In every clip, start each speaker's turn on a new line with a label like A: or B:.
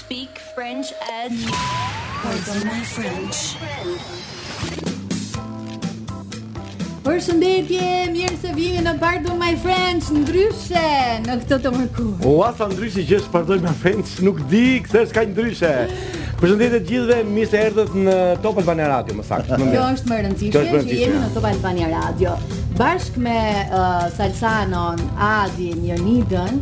A: Speak French at
B: Pardon my French.
C: Përshëndetje, mirë se vini në Pardon My French, ndryshe në këtë të mërkur.
D: Ua, sa ndryshe që është Pardon My French, nuk di këtë është ka ndryshe. Përshëndetje të gjithëve, mirë se erdhët në Top Albania Radio, më saktë.
C: Kjo është më rëndësishme që jemi në Top Albania Radio. Bashkë me uh, Salsanon, Adin, Jonidën,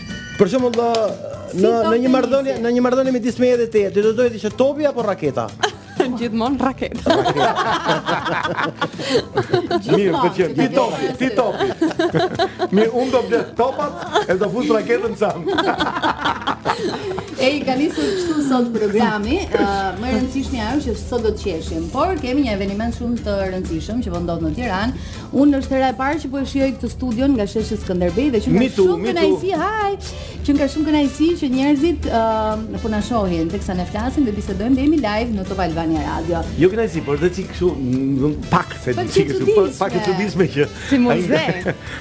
E: Për shembull, në në një marrëdhënie, në një marrëdhënie midis meje dhe teje, ti do të ishe topi apo raketa?
F: Gjithmonë raketa.
D: Mirë, po ti ti topi, ti topi. Mirë, unë do ble topat e do fut raketën çam.
C: Ej, ka nisur kështu sot programi, uh, më e rëndësishmja ajo që sot do të qeshim, por kemi një eveniment shumë të rëndësishëm që po ndodh në Tiranë, Unë është hera e parë që po e shijoj këtë studion nga sheshi Skënderbej dhe
D: qenka
C: shumë kënaqësi, haj. Qenka shumë kënaqësi që njerëzit ë uh, po na shohin teksa ne flasim dhe bisedojmë dhe jemi live në Top Albania Radio.
D: Jo kënaqësi, por dhe çik kështu pak se
C: po,
D: çik kështu pak e çuditshme që
F: si muze.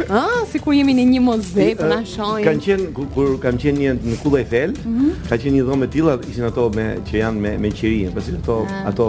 F: Ë, sikur jemi në një muze, po na shohin.
D: Ka qenë kur, kur kam qen një në Kullë Eiffel, mm -hmm. ka qen një dhomë e tilla, ishin ato me që janë me me qiri, pasi ato
C: ah.
D: ato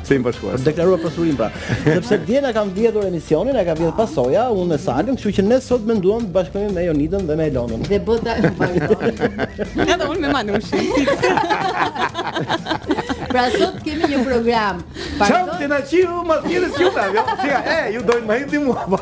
E: Se jemi
C: bashkuar.
E: Për deklaruar pasurinë pra. Sepse dje na kanë vjedhur emisionin, na e ka vjedhur pasoja, unë me Salin, kështu që ne sot menduam të bashkohemi me Jonidën dhe me Elonën.
C: Dhe bëhet dalë në pariton.
F: Edhe unë me Manushin.
C: pra sot kemi një program. Pardon.
D: Çfarë të na qiu më thjesht ju ta, jo? Ti e, ju doni më hidhni mua.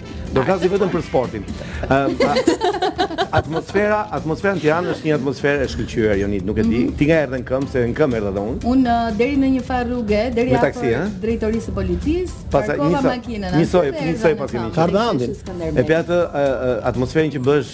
C: Do
E: flasim
D: vetëm për sportin. Ëm atmosfera, atmosfera në Tiranë është një atmosferë e shkëlqyer, Jonit, nuk e di.
C: Mhm.
D: Ti nga erdhe, në këmbë se në këmbë erdha dhe unë.
C: Unë uh, deri në një farë rruge, deri afër drejtorisë së policisë, parkova makinën.
D: Nisoj,
C: nisoj
D: pas kemi.
E: Kardandin.
D: E pe atë uh, uh, atmosferën që bësh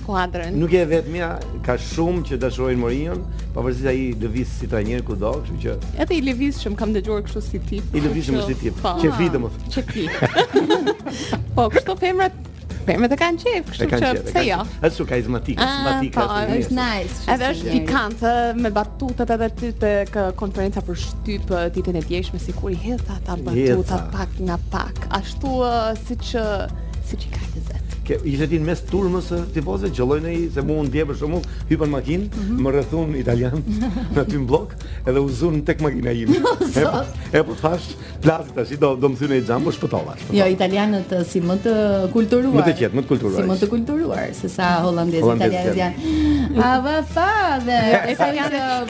C: skuadrën. Nuk
D: je
F: e
D: vetmja, ka shumë që dashurojnë Mourinhon, pavarësisht ai lëviz si trajner kudo, kështu që
F: Edhe i lëvizshëm kam dëgjuar kështu si tip.
D: I lëvizshëm si tip.
F: Po.
D: Qejfli ah, domethënë.
F: Qejfli. Po, kështu femrat femrat e kanë
D: qejf,
F: kështu që pse jo?
D: Është shumë karizmatik,
F: ah,
D: simpatik.
F: Po,
D: është
C: nice.
F: Edhe është pikant me batutat edhe aty te konferenca për shtyp ditën e djeshme sikur i hedh ato
D: batutat
F: pak nga pak. Ashtu siç siç i ka të zëtë.
D: Ke, ishe ti në mes turmës së tifozëve, qëlloj në i, se mu dje për shembull, hypa në makinë,
C: mm
D: -hmm. më rrethuan italianë, aty në bllok, edhe u zunë tek makina ime. e, po, e po thash, plasi tash, do, do më thyjnë xhamin, shpëtova. shpëtova.
C: Jo, italianët eh, si më të kulturuar.
D: Më të qetë, më të kulturuar.
C: Si më të kulturuar, se sa holandezët,
D: holandezët,
C: italianët janë. Ava
F: fave!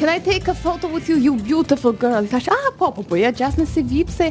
F: Can I take a photo with you, you beautiful girl? Thash, ah, po, po, po, ja, just në
C: si
E: vip, se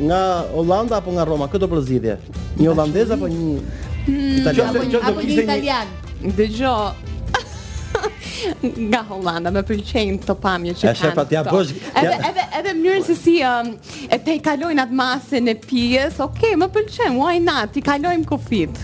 E: Nga Holanda apo nga Roma? Kë do përzgjidhje. Një holandez apo një hmm, italian?
C: Apo një italian.
F: Dëgjo, nga Holanda, më pëlqejnë këto pamje që kanë.
E: Është ja bosh.
F: Edhe edhe edhe mënyrën se si um, e tejkalojnë atë masën e pijes, ok, më pëlqen, why not?
E: T'i
C: kalojmë kufijtë.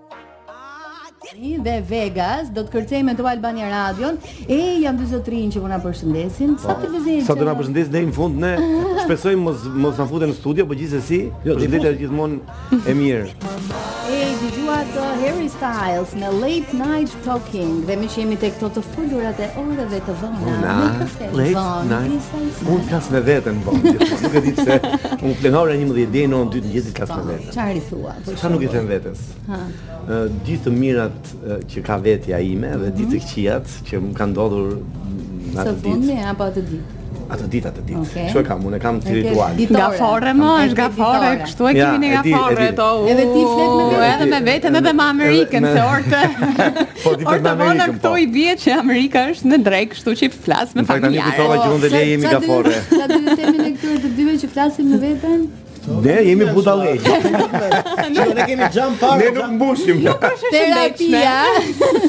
C: dhe Vegas do të kërcejmë me Top Albania Radion e kam dy zotërinj që po na përshëndesin sa të lezetshëm
D: sa do na përshëndesin deri në fund ne shpresojmë mos mos na futen në studio por gjithsesi
E: jo,
D: përshëndetje gjithmonë e mirë
C: e dëgjuat uh, Harry Styles me Late Night Talking dhe ne jemi tek ato të folurat e orëve të vona
D: na Late Night unë flas me veten vonë nuk e di pse unë plot nga ora 11 deri në 2 gjithë flas me veten
C: çfarë i thua
D: Çfarë nuk i them vetes?
C: Ha.
D: Gjithë të mirat që ka vetja ime dhe gjithë të mhm. këqijat që më kanë ndodhur në atë ditë.
C: Së fundi apo atë ditë?
D: Atë ditë, atë ditë. Okay. E kam. Unë e kam ritual.
C: Nga
F: fore më, është nga
C: fore,
F: kështu e kemi ne nga
D: fore
F: to.
C: Edhe ti flet me veten,
F: edhe me veten edhe me Amerikën se orte.
D: Po ti
F: për
D: Amerikën. Po
F: i bie që Amerika është në drekë, kështu që flas me familjen.
D: Në fakt tani kujtova që unë dhe Lei jemi
C: nga
D: fore.
C: Sa dy temin e këtyre të dyve që flasim me veten?
D: Ne jemi budallenj.
E: Ne ne kemi xham para.
D: Ne nuk mbushim.
C: Nuk është terapia.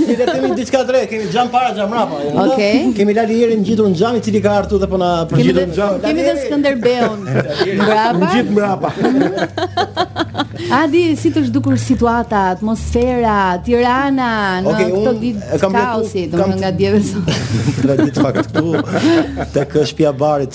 E: Ne do të kemi diçka të re, kemi xham para, xham mbrapa.
C: Okej.
E: Kemi Lali Erin ngjitur në xham i cili ka ardhur dhe po na
C: përgjon
E: në xham.
C: Kemi dhe Skënderbeun. Mbrapa.
D: Ngjitur mbrapa.
C: Adi, si të është dukur situata, atmosfera, Tirana në këto ditë të kaosit, domethënë dje dhe sot.
E: Këto ditë në fakt këtu tek shtëpia barit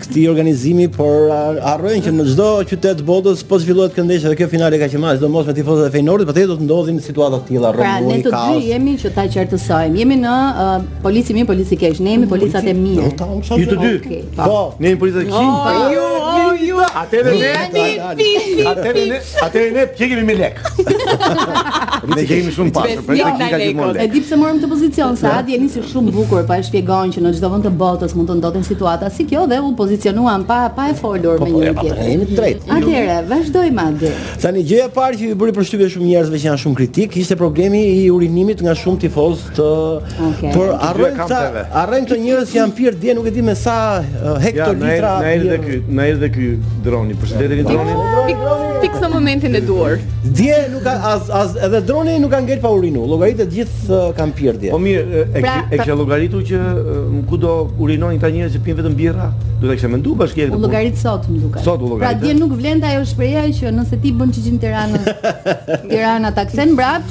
E: këtij organizimi, por harrojnë që në çdo qytet të botës po zhvillohet kjo ndeshje dhe kjo finale ka qenë madje sidomos me tifozët e Feyenoordit, patjetër do të ndodhin situata të tilla rrëmujë, kaos.
C: Pra ne të dy jemi që ta qartësojmë. Jemi në uh, polici i mirë, polici i keq. Ne jemi policët e mirë.
D: Ju të dy.
E: Po,
D: ne jemi policët e këqij.
F: Po, ju, ju.
D: Atëre ne. Atëre ne. Atëherë ne pse kemi me lek. Ne kemi shumë pak, për
F: këtë
D: kemi
F: kaq
D: shumë
F: lek.
C: E di pse e morëm këtë pozicion, se Adi e nisi shumë bukur, pa e shpjegon që në çdo vend të botës mund të ndodhin situata si kjo dhe u pozicionuam pa pa e folur
E: po,
C: me
E: po, njëri-tjetrin.
C: Po,
E: jemi të drejtë.
C: Atëherë, vazhdojmë Adi.
E: Tani gjëja e parë që i bëri përshtypje shumë njerëzve që janë shumë kritikë, ishte problemi i urinimit nga shumë tifoz të por harrojnë këta harrojnë këto njerëz që janë pirë dje nuk e di me sa hektolitra
D: na erdhi ky na erdhi ky droni përshëndetje droni
F: fiks në momentin e duhur
E: dje nuk ka as as edhe droni nuk ka ngel pa urinu llogarit të gjithë kanë pirë dje
D: po mirë e
C: pra,
D: e ke llogaritur që ku do urinojnë këta njerëz që pinë vetëm birra duhet ta kishte menduar bashkia
C: këtë llogarit sot më duket
D: sot llogarit
C: pra dje nuk vlen ajo shprehja që nëse ti bën çiçin në Tiranë Tirana ta kthen
F: mbrap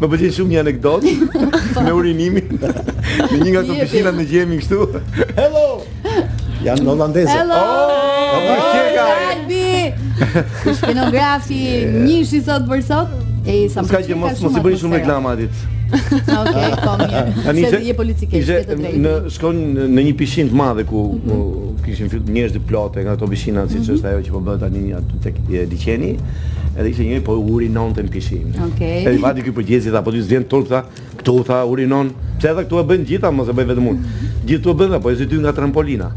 D: Më pëlqen shumë një anekdotë me urinimin. Në një nga këto pishinat në gjemi kështu.
E: Hello. Janë holandeze.
C: Hello.
D: Oh, oh,
C: oh, Shpinografi, njëshi sot për sot. E sa
D: më që mos mos i bëni shumë reklama atit.
C: Okej, po mirë.
D: Tani
C: se je politike, je të drejtë.
D: Një shkon në një pishinë të madhe ku mhm. kishin fillë njerëz të plot nga ato pishina siç mhm. është ajo që po bëhet tani aty tek liqeni. Edhe ishte njëri, po urinonte në pishinë.
C: Okay.
D: Edhe i vajti ky përgjegjësi, tha, po s'të vjen turp, tha, këtu, tha, urinon. Pse edhe këtu e bëjnë të gjithë, mos e bëj vetëm unë. Gjithë këtu e bëjnë, po vetëm ti nga trampolina.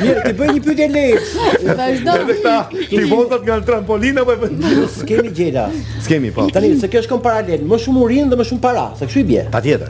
E: Mirë, të bëj një pyetje të lehtë.
C: Vazhdo.
D: Edhe këta, ti vetëm nga trampolina po e bën.
E: S'kemi gjëra.
D: S'kemi po.
E: Tani se kjo shkon paralel, më shumë urinë dhe më shumë para, se kështu i bie.
D: Patjetër.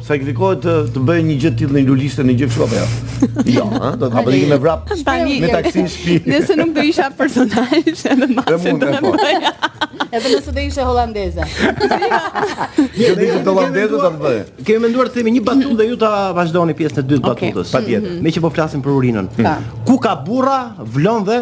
F: Sakrifikohesh të
D: bësh një gjë të tillë në lulishte në gjë kështu apo jo? Jo, ha, do ta hap me vrap.
F: Tani
D: me taksi në shtëpi.
F: Nëse nuk do isha personazh, se
D: më
F: pastaj.
D: Dhe
F: mund
D: ta
F: bëja.
C: Edhe nëse do ishe holandeze.
D: Jo, po të isha holandeze do ta bëja.
E: Kemi menduar të themi një batutë dhe ju ta vazhdoni pjesën e dytë të batutës.
D: Patjetër.
E: Meqë po flasim për urinën. Ku ka burra, vlon dhe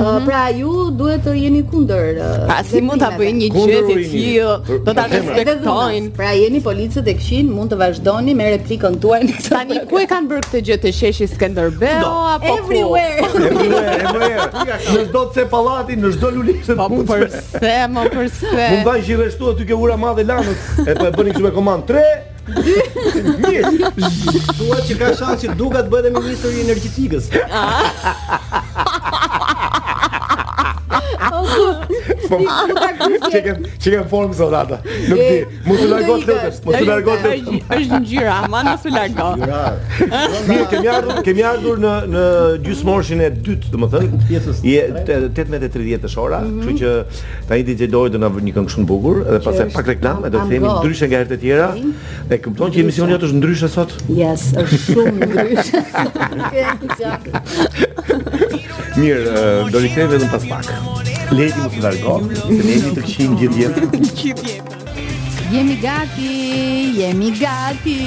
C: Mhm. Pra ju duhet të jeni kundër.
F: Pa si mund ta bëjnë një gjë të tillë? Do ta respektojnë.
C: Pra jeni policët e Këshillit, mund të vazhdoni me replikën tuaj në këtë.
F: Tani ku e kanë bërë këtë gjë te sheshi Skënderbeu apo ku?
C: Everywhere.
D: Everywhere, everywhere. Në çdo cep pallati, në çdo lulishte
F: po, punë. Po përse, më përse?
D: Mund ta gjeje shtu aty ke ura e madhe e Lanës. E po e bëni kështu me komandë 3. Mirë.
E: Thua që ka shans që Duka të bëhet ministër i energjetikës.
D: Po. Ç'e ke, ç'e ke formën sot ata. Nuk di. Mos u largo të lutem. Mos u largo të
F: lutem. Është ngjyra, ama mos u largo.
D: Mirë, kemi ardhur, kemi ardhur në në gjysmëorëshin e dytë, domethënë
E: pjesës
D: 18:30 është ora, mhm. kështu që Tani DJ Doj do na vërë një këngë shumë të bukur dhe pastaj pak reklamë do të themi ndryshe nga herët e tjera. E kupton që emisioni yt është ndryshe sot?
C: Yes, është shumë ndryshe.
D: Mirë, do rikthehemi vetëm pas pak. Leti mos u largo, se ne jemi të këshim gjithë jetën.
F: Gjithë jetën.
C: Jemi gati, jemi gati.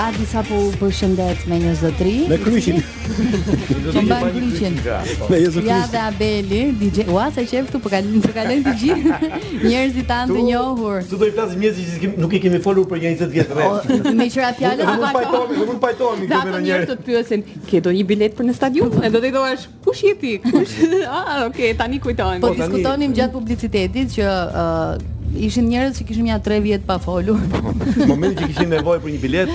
C: A di sa po u përshëndet me një zotri?
E: Me kryqin.
C: Që mban kryqin.
E: Me Jezu
C: Krishtin.
E: Ja
C: dhe Abeli, DJ, ua sa qejf këtu po kalojnë po kalojnë të gjithë njerëzit tanë të njohur.
D: Këtu do i flasim njerëz që s'kemi, nuk i kemi folur për 20 vjet rresht.
C: Meqë ra fjala apo
D: nuk pajtohemi, nuk pajtohemi këtu me
F: ndonjë.
D: Njerëz
F: të pyesin, ke dot një biletë për në stadium? Dhe do t'i thosh, kush je ti? Kush? Ah, okay, tani kujtohem.
C: Po,
D: po
C: diskutonim gjatë publicitetit që ishin njerëz që kishim ja 3 vjet pa folur.
D: Momentin që kishin nevojë për një biletë.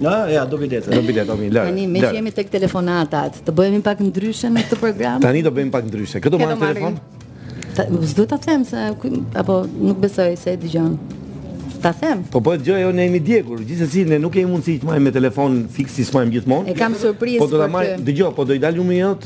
E: Na, ja, do biletë.
D: Do biletë, ok, lart.
C: Tani
D: ne
C: jemi tek telefonatat, të bëhemi pak ndryshe në këtë program.
D: Tani do bëjmë pak ndryshe. Këtu
F: marr
D: telefon.
C: S'do ta them se apo nuk besoj se e dëgjon. Ta them.
D: Po po e dëgjon, jo, ne jemi djegur, gjithsesi ne nuk kemi mundësi të marrim me telefon fiks, i marrim gjithmonë.
C: E kam surprizë.
D: Po do ta marr, dëgjo, po do i dalë numri jot.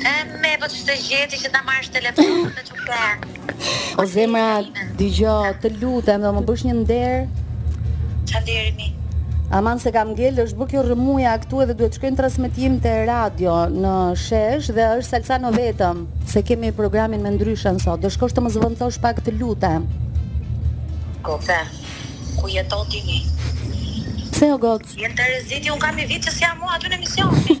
D: E
C: me
G: po ç'të gjeti që ta marrësh telefonin me ça ke.
C: O zemra, dëgjo, të lutem, do më bësh një nder?
G: Ç'a nderi mi?
C: Aman se kam ngel, është bërë kjo rrëmuja këtu edhe duhet të shkoj në transmetim te radio në shesh dhe është Salsano vetëm, se kemi programin me ndryshen sot. Do shkosh të më zvendësosh pak të lutem.
G: Goce, ku jeton ti mi?
C: Pse o goc? Je në terezi ti, un kam
G: një vit që s'jam më aty në emision.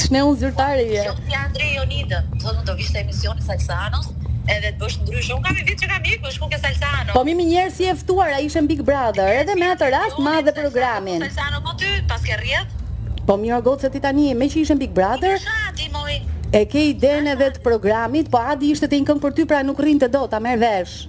C: Ç'ne unë zyrtarisht.
G: Shko ti merr Jonidën, thuaj do vish te emisioni i Salsanos, edhe të bësh ndryshe. Unë kam një vit që kam ikur, shku ke Salsano.
C: Po mi, mi, një herë si e ftuar, a ishe në Big Brother, edhe me atë rast mba dhe programin.
G: Ku Salsano po ty, paske rrjedh?
C: Po mi goce ti tani, meqë ishe në Big Brother, e ke idenë edhe të programit, po Adi ishte te një këngë për ty, pra nuk rrinte dot, a merr vesh.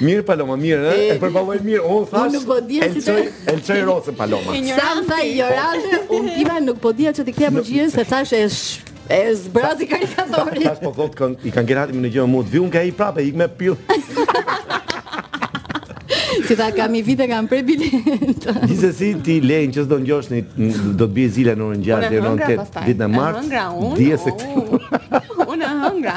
C: Mirë
G: Paloma, mirë, e,
C: e
D: përballoj mirë. Unë thash.
C: Unë nuk po di si
D: të elçoj rocën Paloma.
C: Sa më tha Jorante, unë tima nuk po di ç'të të kthej përgjigjen se thashë është e zbrazi karikatori.
D: Thashë po thotë këng, i kanë gjerati me në gjë mut, viun ka i prapë, ik me pill.
C: Ti ta kam një vit e kam pre biletën.
D: Dije se ti lejnë që s'do ngjoshni do të bje zilja në orën gjashtë, në orën tetë ditën e martë, dije se
F: këtu. Unë e hëngra.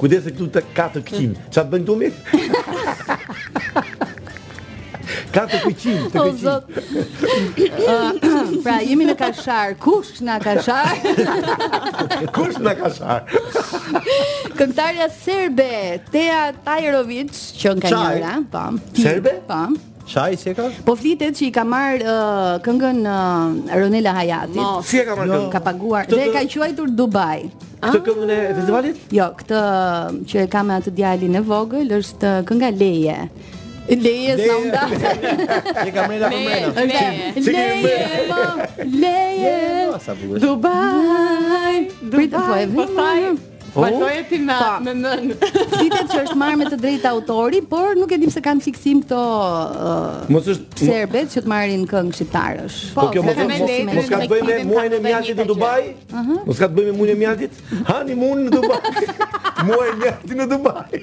D: Kujdes se këtu të
F: ka
D: të
E: keqen. Ça të
D: bëjnë këtu mi? Ka të keqen, të
C: keqen.
D: O
C: Zot, pra, jemi në kashar. Kush në kashar?
D: Kush në kashar?
C: Këngtarja serbe, Tea Tajrovic, që në
E: ka
C: njëra. Po.
D: Serbe?
C: Po.
E: Ça, si e ka?
C: Po flitet që i ka marr uh, këngën uh, Ronela Hajatit.
F: Mo,
D: si e ka marr
E: jo.
D: këngën?
C: Ka paguar dhe e ka quajtur Dubai.
D: Këtë ah. këngën e festivalit?
C: Jo, këtë um, që e ka me atë djalin e vogël është uh, kënga Leje. Leje sa
E: u
C: nda.
E: Ia ka marrë apo marrë?
F: Leje,
C: leje.
F: Dubai. Dubai.
C: Po,
F: po,
C: po,
F: Vazhdoje ti me
C: po.
F: me mën.
C: Flitet që është marrë me të drejtë autori, por nuk e di pse kanë fiksim këto uh,
D: mos është
C: serbet që të marrin këngë shqiptarësh.
D: Po, po kjo mos
F: është
D: mos ka të bëjë me muajin e mjaltit në Dubai? Mos ka të bëjë me muajin e mjaltit? Honeymoon në Dubai. Muajin e mjaltit në Dubai.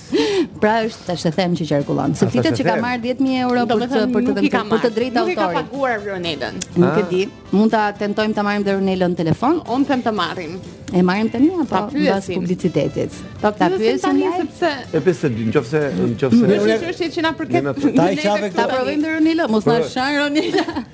C: Pra është thashethem që qarkullon. Se flitet që ka marr 10000 euro për
F: të
C: për të
F: dhënë
C: për të drejtë autori.
F: Nuk e ka paguar Ronelën.
C: Nuk e di. Mund ta tentojmë ta marrim dhe Ronelën në telefon.
F: Unë them ta marrim.
C: E marrim tani apo pas publicitetit.
F: Ta pyesim tani sepse
D: e pyesim të dy, nëse nëse Nuk
F: është që është që na përket.
E: Ta
C: qafë
E: këta.
F: Ta
C: provojmë Ronelën, mos na shan Ronela.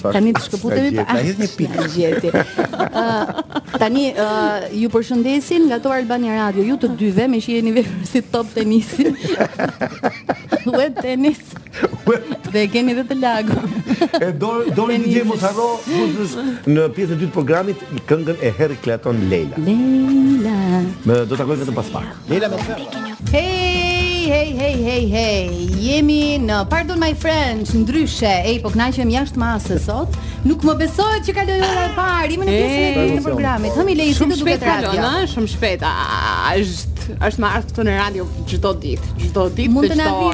C: Tani
F: të
C: shkëputemi
D: pak.
E: Na një pikë
C: gjeti. Tani ju përshëndesin nga Top Albania Radio, ju të dyve meqë jeni veshur si top tenisi. Ue tenis. Dhe keni dhe të lagu.
D: E do do
C: të
D: gjej mos harro në pjesën e dytë të programit këngën e Eric Clapton Layla.
C: Layla.
D: Ma do ta kujtoj vetëm pas pak.
E: Lejla me thënë.
C: Hey, hey, hey, hey, hey. Jemi në Pardon my French, ndryshe. Ej, po kënaqem jashtë masës sot. Nuk më besohet që kaloi ora e parë. Jemi në pjesën e dytë të programit. Hë mi Lejla,
F: si
C: të duket radio?
F: Shumë shpejt, shumë shpejt. Është është me ardh këtu në radio çdo ditë, çdo ditë.
C: Mund të na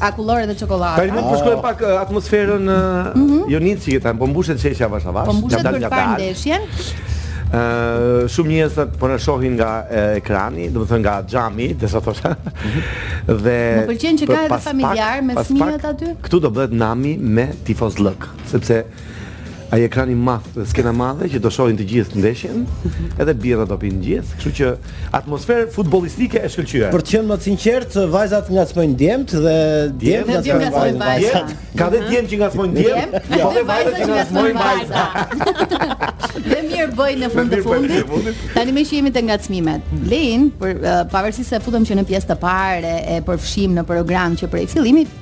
D: Akullore dhe
C: çokollata. Tani
D: mund të përshkruajmë oh. pak uh, atmosferën uh, mm -hmm. Jonit si këta, po mbushet sheshi avash avash.
C: Po mbushet për të parë ndeshjen.
D: Ë uh, shumë njerëz që po na shohin nga uh, ekrani, domethënë nga xhami, desha thosha. Mhm. Dhe
C: Më pëlqen që ka edhe familjarë me fëmijët aty.
D: Këtu do bëhet nami me tifozllëk, sepse Ai ekran i madh dhe skena e madhe që do shohin të gjithë ndeshjen, edhe birra do pinë të gjithë, kështu që atmosferë futbollistike e shkëlqyer.
E: Për të qenë më të sinqertë, vajzat ngacmojnë djemt dhe djemt
C: ngacmojnë vajzat.
D: Ka dhe djem që ngacmojnë djem, po
C: dhe
D: vajza që ngacmojnë vajza.
C: Dhe mirë bëjnë në fund të fundit. Tani meqë jemi te ngacmimet. Lei, për pavarësisht se e futëm që në pjesë të parë e përfshimë në program që prej fillimit,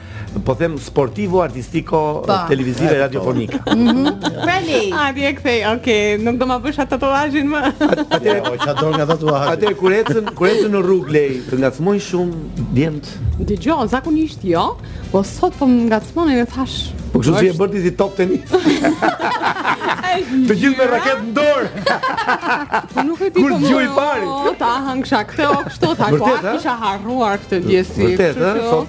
F: Po them
D: sportivo, artistiko,
C: po.
D: televizive, radiofonike. Mhm.
C: Pra Lei.
F: A di e kthej, okay, nuk do ma bësh atë tatuazhin më.
E: Atë po ça do nga tatuazhi.
D: Atë kur ecën, kur ecën në rrugë Lei, të ngacmojnë shumë djemt.
F: Dëgjoj, zakonisht jo, po sot po më ngacmonin dhe thashë.
D: Po kështu si je bërë ti si top tenisi. Të gjithë me raketë në dorë.
F: Po nuk e di
D: kush
F: po
D: gjuan
F: i
D: pari.
F: Po ta hangsha këtë, kështu
D: tha
F: ku
D: e
F: kisha harruar këtë ndjesi.
D: Vërtet, ëh,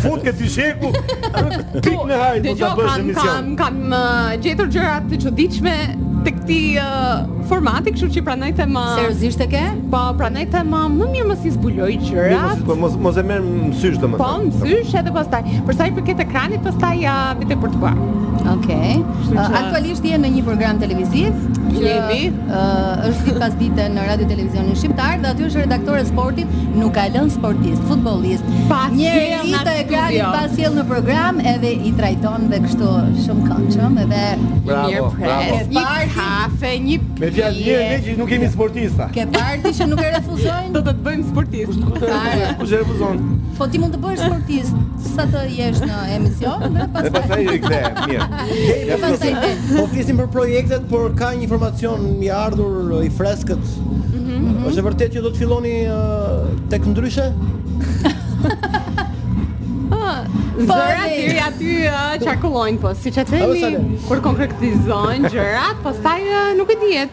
D: Fut ke dy sheku. Pik në hajë do ta bësh
F: emision. Kam kam uh, gjetur gjëra të çuditshme të këtij uh, formati, kështu që pranoj të më uh,
C: Seriozisht e ke?
F: Po, pranoj të më më mirë mos i zbuloj gjërat.
D: Po mos mos e merr
F: mësysh
D: domethënë.
F: Po, mësysh edhe pastaj. Për sa i përket ekranit, pastaj ja uh, vetë për të parë.
C: Okej.
F: Okay.
C: Uh, aktualisht Ti je në një program televiziv që uh, është ditë pas dite në radio televizionin shqiptar dhe aty je redaktore e sportit, nuk ka lënë sportist, futbollist.
F: Një
C: ditë ekranit pa sjellë në program edhe i trajton dhe kështu shumë këndshëm edhe
D: bravo, bravo.
F: Një kafe, një pije.
D: Me fjalë një ne që nuk jemi sportista.
C: Ke parti që nuk e refuzojnë?
F: Do të të bëjmë sportist.
D: Kush po e refuzon?
C: Po ti mund të bëhesh sportist sa të jesh në emision dhe
D: pastaj.
C: Pastaj
D: i kthej. Mirë.
C: Hey, po flisnim,
E: po flisnim për projektet, por ka një informacion i ardhur i freskët. Mm -hmm. Është e vërtetë që do të filloni uh, tek ndryshe?
C: Ah,
F: po aty aty qarkullojnë po, siç e themi, kur konkretizojnë gjërat, pastaj nuk e dihet.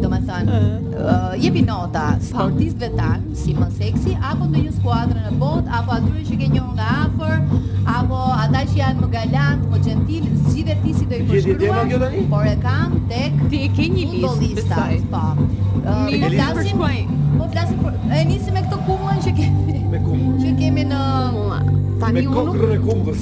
F: domethënë,
E: uh,
C: jepi nota sportistëve tanë, si më seksi, apo në një skuadër në botë, apo atyre që ke njohur nga afër, apo ata që janë më galant, më xhentil, zgjidhe ti si do i
D: përshkruash,
C: por e kam tek
F: ti e ke një listë, besoj.
C: Po, uh,
F: një
C: po
F: listë përshkuaj.
C: Po flasim për, e nisi me këtë kumbullën që kemi,
D: me kumbullën.
C: që kemi në...
F: Tani
D: me
F: kokrrën e kumbullës.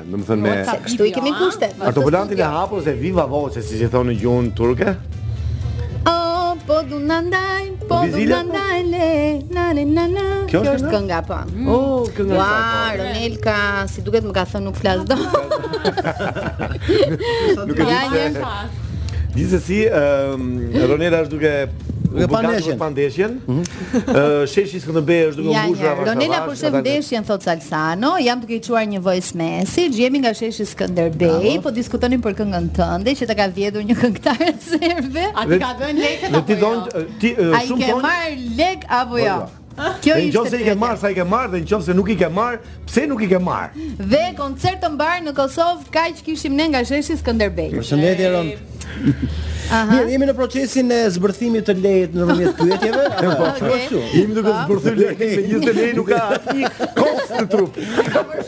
F: Domethënë
D: me...
C: Se
F: kështu i
C: kemi kushtet.
D: Altoparlantin e hapur se viva voce, siç e thonë në gjuhën turke?
C: O, po du në ndaj, po du
D: në
C: ndaj, le, na, le, na, na.
E: Kjo është
C: kënga, po.
D: Mm. O, kënga sa,
C: po.
D: Ua,
C: Ronelka, si duket më ka thënë nuk flasë do.
D: Nuk e di
C: se...
D: Gjithsesi, ëm ehm, Ronela është duke
E: Duke
D: parë
E: ndeshjen.
D: Parë ndeshjen. Mhm. Ë sheshi Skënderbej është duke u mbushur avash.
C: Ronela po shef ndeshjen thotë Salsano, jam duke i çuar një voice message, jemi nga sheshi Skënderbej, po diskutonim për këngën tënde që ta ka vjedhur një këngëtare serbe.
F: A t'i ka dhënë lekët apo jo?
D: Ti don ti shumë fond.
C: A i ke marrë lekët apo jo? Po,
D: jo. Kjo
C: ishte.
D: Nëse i ke marrë, sa i ke marrë dhe nëse nuk i ke marrë, pse nuk i ke marrë?
C: Dhe koncert të mbarë në Kosovë kaq kishim ne nga Sheshi Skënderbej.
E: Përshëndetje Ron.
C: Aha.
E: Mirë, jemi në procesin e zbërthimit të Leit nëpërmjet pyetjeve. Po, kështu.
D: Jemi duke zbërthyer Lein se në
C: të vërtetë nuk
E: ka
F: asnjë kockë në
D: trup.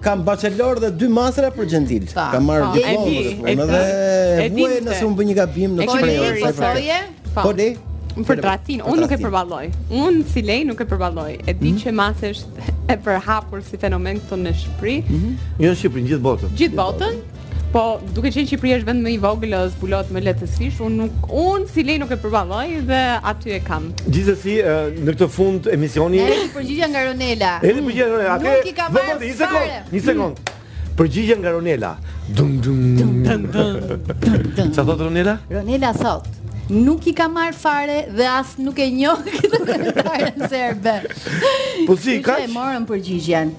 E: Kam bachelor dhe dy mastra për Xhentil.
C: Ta.
E: Kam marrë
F: Po, e
E: diplomë
F: di,
E: për të
F: e
E: punë
F: di.
E: dhe
F: E di
E: vuaj
F: pse.
E: nëse unë bëj një gabim në
F: E shprehje.
C: di,
E: ose
C: po
F: për-
C: thoje?
E: Po le.
F: Për tradhtinë, unë nuk e përballoj. Unë si Lei nuk e përballoj. E di që mbase është e përhapur si fenomen këtu në Shqipëri,
D: Jo në Shqipëri, në gjithë botën.
F: gjithë botën, Po, duke qenë se Shqipëria është vend më i vogël, zbulohet më lehtësisht. Unë nuk unë si Lei nuk e përballoj dhe aty e kam.
D: Gjithsesi, në këtë fund emisioni
C: Ne kemi përgjigje nga Ronela.
D: Edhe mm. përgjigje nga Ronela.
C: Nuk i ka marrë.
D: Një sekond, një sekond. Përgjigje nga Ronela. Dum dum dum dum dum. Ça thotë Ronela?
C: Ronela thotë nuk i kam marrë fare dhe as nuk e njoh këtë këngëtaren serbe.
D: Po si, kaq?
C: Ne morëm përgjigjen.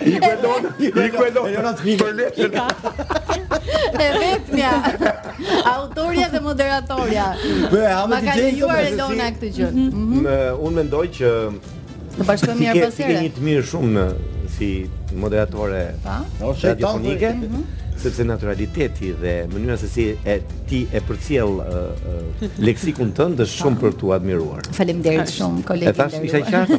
D: Iku Elona, iku Elona.
E: Elona të
D: hipër letër.
C: E vetmja. Autorja dhe moderatorja.
E: Po,
C: ma ka
D: dëgjuar
C: Elona këtë gjë.
D: Mhm. Mhm. Unë mendoj që
C: të bashkojmë mirë pas herë.
D: Ti ke një të mirë shumë si moderatore radiofonike. Mhm. Sepse natyraliteti dhe mënyra se si e ti e përcjell leksikun tënd është shumë për t'u admiruar.
C: Faleminderit shumë kolege. E
D: tash
F: isha qartë.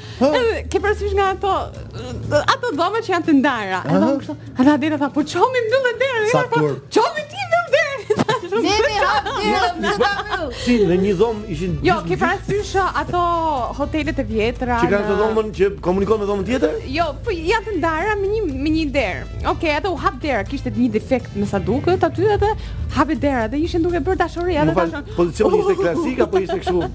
F: Ke parasysh nga ato ato dhoma që janë të ndara. Edhe unë kështu, Adela tha, po çohu mbylle derën.
E: Sa
F: po,
E: turp.
F: Çohu ti mbyll derën.
C: Ne me hap derën, mbyll ta mbyll.
D: Si në një dhomë ishin
F: Jo, ke parasysh ato hotelet e vjetra.
D: Që kanë të dhomën që komunikon me dhomën tjetër?
F: Jo, po janë të ndara me një me një derë. Okej, aty u hap dera, kishte një defekt me sa duket aty edhe hapi dera dhe ishin duke bërë dashuri edhe tashi.
D: Pozicioni ishte klasik apo ishte kështu?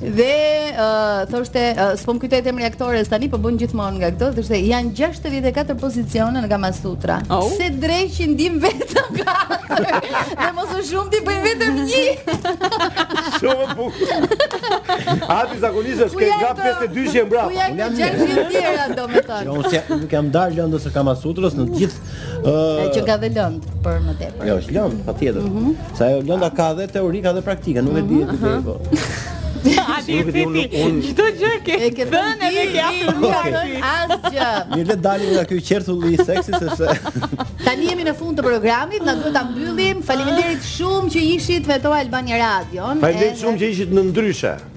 D: Dhe
C: ë thoshte ë, s'po më kujtohet emri i aktores tani, po bën gjithmonë nga këto, thoshte janë 64 pozicione në Kama Sutra.
F: Oh.
C: Pse dreqin dimë vetëm katër. Dhe më së shumti bëjnë vetëm një.
D: Shumë bukur. Ai zakonisht është Ku ke janë nga këto- 52 që e
C: Ku
D: mbrapa.
C: janë Unë
E: jam
C: këto një. 60 tjera domethënë.
E: Jo, unë s'ja- nuk jam ndalur lëndës së Kama Sutrës në gjithë
C: Ëh, që ka dhe lëndë për më tepër.
E: Jo, është lëndë, patjetër. Mm -hmm. Se ajo lënda ka dhe teori ka dhe praktikë, nuk mm -hmm. e di
F: ti
D: po. A di
F: ti
D: ti,
F: çdo gjë ke
C: e ke thënë e
F: ke afirmuar
C: asgjë.
E: Mirë dalim nga ky qerthulli i seksit, sepse...
C: Tani jemi në fund të programit, na duhet ta mbyllim. Faleminderit shumë që ishit me Top Albania Radio.
D: Faleminderit shumë që ishit në Ndryshe.